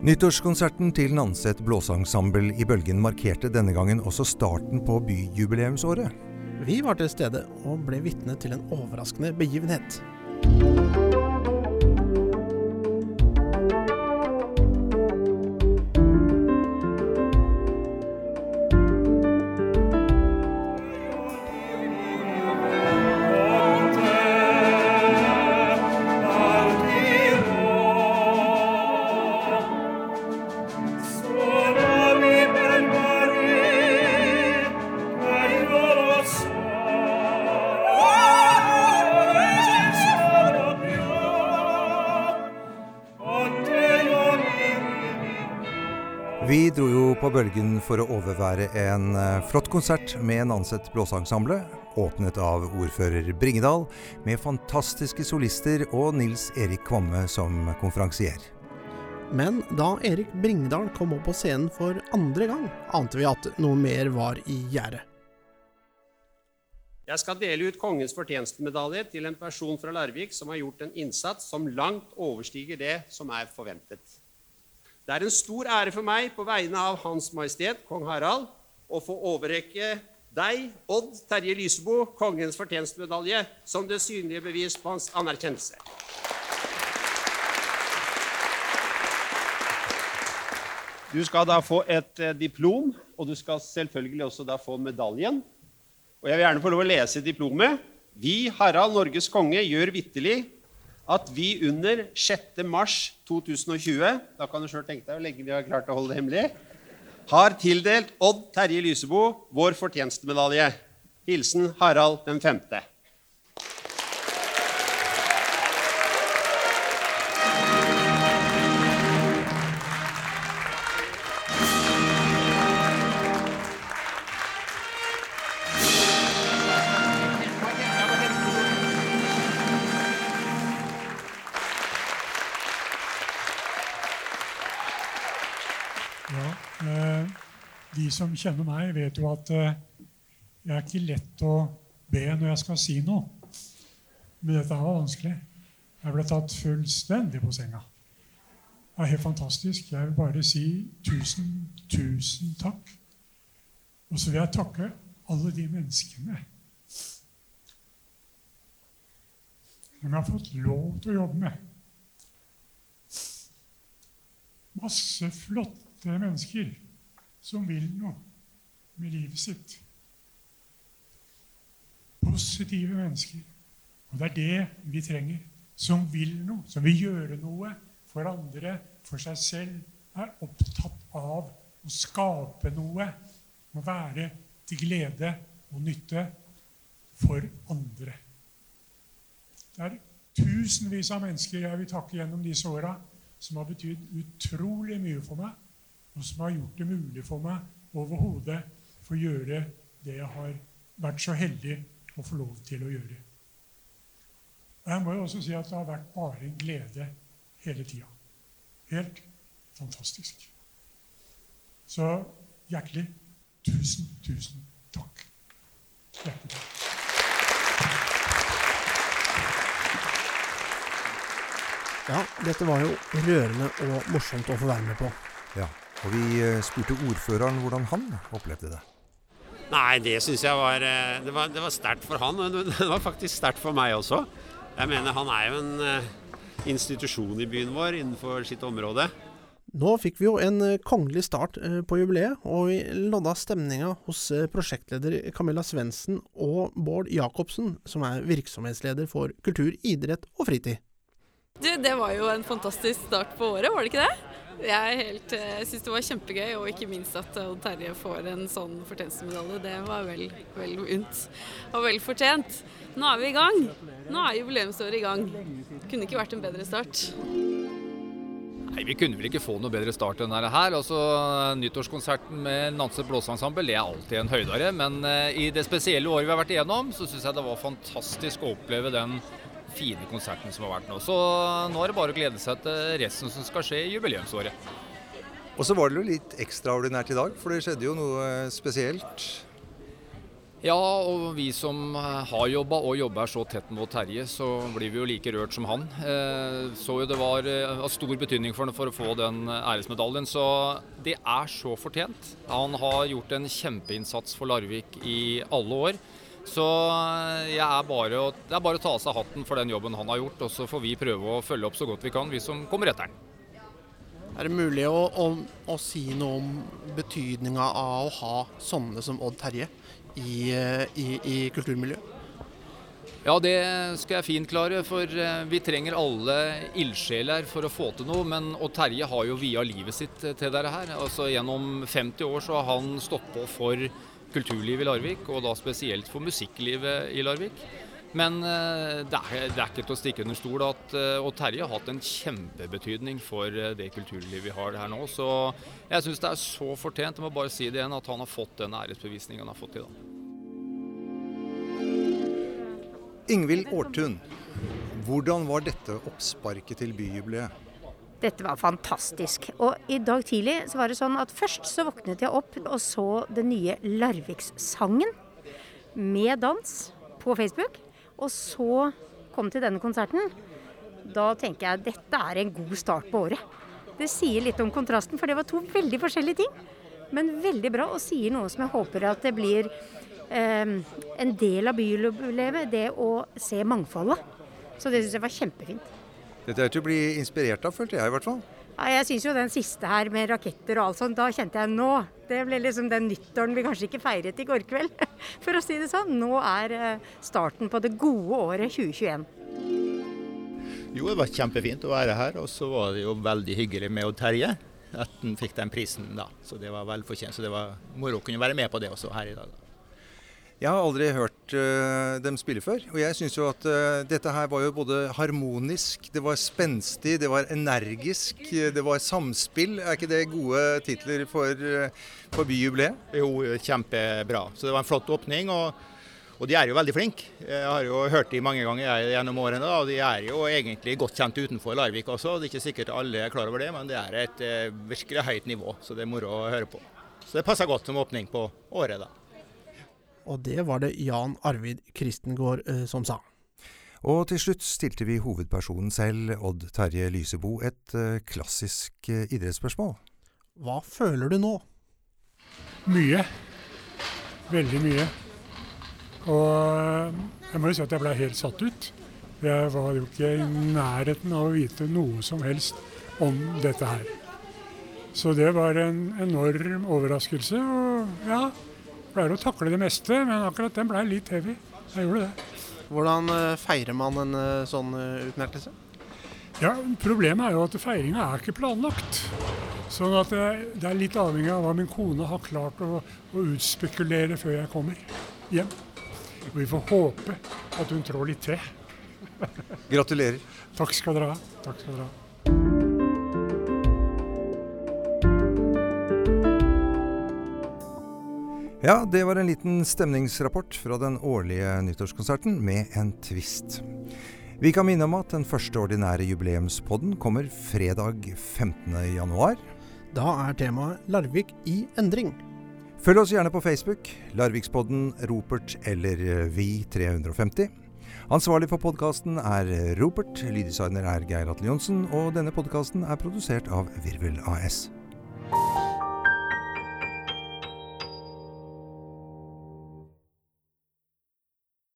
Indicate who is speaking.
Speaker 1: Nyttårskonserten til Nanset blåseensemble i Bølgen markerte denne gangen også starten på byjubileumsåret.
Speaker 2: Vi var til stede og ble vitne til en overraskende begivenhet.
Speaker 1: På Bølgen for å overvære en eh, flott konsert med Nanset blåseensemble, åpnet av ordfører Bringedal, med fantastiske solister og Nils Erik Kvamme som konferansier.
Speaker 2: Men da Erik Bringedal kom opp på scenen for andre gang, ante vi at noe mer var i gjære.
Speaker 3: Jeg skal dele ut Kongens fortjenestemedalje til en person fra Larvik som har gjort en innsats som langt overstiger det som er forventet. Det er en stor ære for meg på vegne av Hans Majestet Kong Harald å få overrekke deg, Odd Terje Lysebo, Kongens fortjenstmedalje som det synlige bevis på hans anerkjennelse. Du skal da få et eh, diplom, og du skal selvfølgelig også da få medaljen. Og jeg vil gjerne få lov å lese diplomet. Vi, Harald Norges konge, gjør vitterlig at vi under 6. mars 2020 Da kan du sjøl tenke deg hvor lenge vi har klart å holde det hemmelig. Har tildelt Odd Terje Lysebo vår fortjenstmedalje. Hilsen Harald 5.
Speaker 4: Ja, eh, De som kjenner meg, vet jo at eh, jeg er ikke lett å be når jeg skal si noe. Men dette var vanskelig. Jeg ble tatt fullstendig på senga. Det er helt fantastisk. Jeg vil bare si tusen, tusen takk. Og så vil jeg takke alle de menneskene som jeg har fått lov til å jobbe med. Masse flotte mennesker som vil noe med livet sitt. Positive mennesker. Og det er det vi trenger. Som vil noe, som vil gjøre noe for andre, for seg selv. Er opptatt av å skape noe. Å være til glede og nytte for andre. Det er tusenvis av mennesker jeg vil takke gjennom disse åra, som har betydd utrolig mye for meg, og som har gjort det mulig for meg overhodet for å gjøre det jeg har vært så heldig å få lov til å gjøre. Og Jeg må jo også si at det har vært bare en glede hele tida. Helt fantastisk. Så hjertelig tusen, tusen takk. Hjertelig takk.
Speaker 2: Ja, dette var jo rørende og morsomt å få være med på.
Speaker 1: Ja, og vi eh, spurte ordføreren hvordan han opplevde det.
Speaker 3: Nei, det syns jeg var eh, Det var, det var sterkt for han, men det var faktisk sterkt for meg også. Jeg mener, han er jo en eh, institusjon i byen vår innenfor sitt område.
Speaker 2: Nå fikk vi jo en kongelig start på jubileet, og vi lodda stemninga hos prosjektleder Camilla Svendsen og Bård Jacobsen, som er virksomhetsleder for kultur, idrett og fritid.
Speaker 5: Du, det var jo en fantastisk start på året, var det ikke det? Jeg, helt, eh, syns det var kjempegøy, og ikke minst at Odd Terje får en sånn fortjenstmedalje. Det var vel, vel unt og vel fortjent. Nå er vi i gang. Nå er jubileumsåret i gang. Kunne ikke vært en bedre start.
Speaker 6: Nei, Vi kunne vel ikke få noe bedre start enn dette her. Altså, Nyttårskonserten med Nanset blåseensemble er alltid en høydare. Men eh, i det spesielle året vi har vært igjennom, så syns jeg det var fantastisk å oppleve den fine konserten som har vært nå. Så nå er det bare å glede seg til resten som skal skje i jubileumsåret.
Speaker 1: Og så var det jo litt ekstraordinært i dag, for det skjedde jo noe spesielt.
Speaker 6: Ja, og vi som har jobba og jobber så tett mot Terje, så blir vi jo like rørt som han. Eh, så jo det var av stor betydning for ham for å få den æresmedaljen, så det er så fortjent. Han har gjort en kjempeinnsats for Larvik i alle år. Så er bare, det er bare å ta av seg hatten for den jobben han har gjort, og så får vi prøve å følge opp så godt vi kan, vi som kommer etter han.
Speaker 2: Er det mulig å, å, å si noe om betydninga av å ha sånne som Odd Terje i, i, i kulturmiljøet?
Speaker 6: Ja, det skal jeg fint klare, for eh, vi trenger alle ildsjeler for å få til noe. Men Odd Terje har jo via livet sitt til dette her. Altså Gjennom 50 år så har han stått på for kulturlivet i Larvik, og da spesielt for musikklivet i Larvik. Men eh, det er, det er, ikke til å stikke under stol at uh, og Terje har hatt en kjempebetydning for uh, det kulturlivet vi har her nå. Så jeg syns det er så fortjent, jeg må bare si det igjen, at han har fått den æresbevisningen han har fått i dag.
Speaker 1: Ingvild Aartun, hvordan var dette oppsparket til byjubileet?
Speaker 7: Dette var fantastisk. Og i dag tidlig så var det sånn at først så våknet jeg opp og så den nye Larvikssangen med dans på Facebook. Og så kom til denne konserten. Da tenker jeg dette er en god start på året. Det sier litt om kontrasten, for det var to veldig forskjellige ting. Men veldig bra, og sier noe som jeg håper at det blir eh, en del av bylivet. Det å se mangfoldet. Så det syns jeg var kjempefint.
Speaker 1: Dette er til å bli inspirert av, følte jeg i hvert fall.
Speaker 7: Ja, jeg syns jo den siste her med raketter og alt sånt, da kjente jeg nå Det ble liksom den nyttåren vi kanskje ikke feiret i går kveld, for å si det sånn. Nå er eh, starten på det gode året 2021.
Speaker 8: Jo, det var kjempefint å være her. Og så var det jo veldig hyggelig med Terje. At han fikk den prisen da. Så det var vel fortjent. Så det var moro å kunne være med på det også her i dag.
Speaker 1: Jeg har aldri hørt uh, dem spille før. Og jeg syns jo at uh, dette her var jo både harmonisk, det var spenstig, det var energisk, det var samspill. Er ikke det gode titler for, uh, for byjubileet?
Speaker 8: Jo, kjempebra. Så det var en flott åpning. og og de er jo veldig flinke. Jeg har jo hørt de mange ganger gjennom årene. og De er jo egentlig godt kjent utenfor Larvik også. Det er ikke sikkert alle er klar over det, men det er et virkelig høyt nivå. Så det er moro å høre på. Så det passer godt som åpning på året, da.
Speaker 2: Og det var det Jan Arvid Kristengård eh, som sa.
Speaker 1: Og til slutt stilte vi hovedpersonen selv, Odd Terje Lysebo, et eh, klassisk eh, idrettsspørsmål.
Speaker 2: Hva føler du nå?
Speaker 4: Mye. Veldig mye. Og jeg må jo si at jeg ble helt satt ut. Jeg var jo ikke i nærheten av å vite noe som helst om dette her. Så det var en enorm overraskelse. Og ja, Pleier å takle det meste, men akkurat den ble litt heavy. Jeg gjorde det.
Speaker 2: Hvordan eh, feirer man en eh, sånn eh, utmerkelse?
Speaker 4: Ja, Problemet er jo at feiringa er ikke planlagt. Sånn at det, er litt avhengig av hva min kone har klart å, å utspekulere før jeg kommer hjem. Og vi får håpe at hun trår litt til.
Speaker 1: Gratulerer.
Speaker 4: Takk skal dere ha. Takk skal dere ha.
Speaker 1: Ja, det var en liten stemningsrapport fra den årlige nyttårskonserten med en twist. Vi kan minne om at den første ordinære jubileumspodden kommer fredag 15.1.
Speaker 2: Da er temaet Larvik i endring.
Speaker 1: Følg oss gjerne på Facebook, Larvikspodden, Ropert eller Vi350. Ansvarlig for podkasten er Ropert, lyddesigner er Geir Atle Johnsen, og denne podkasten er produsert av Virvel AS.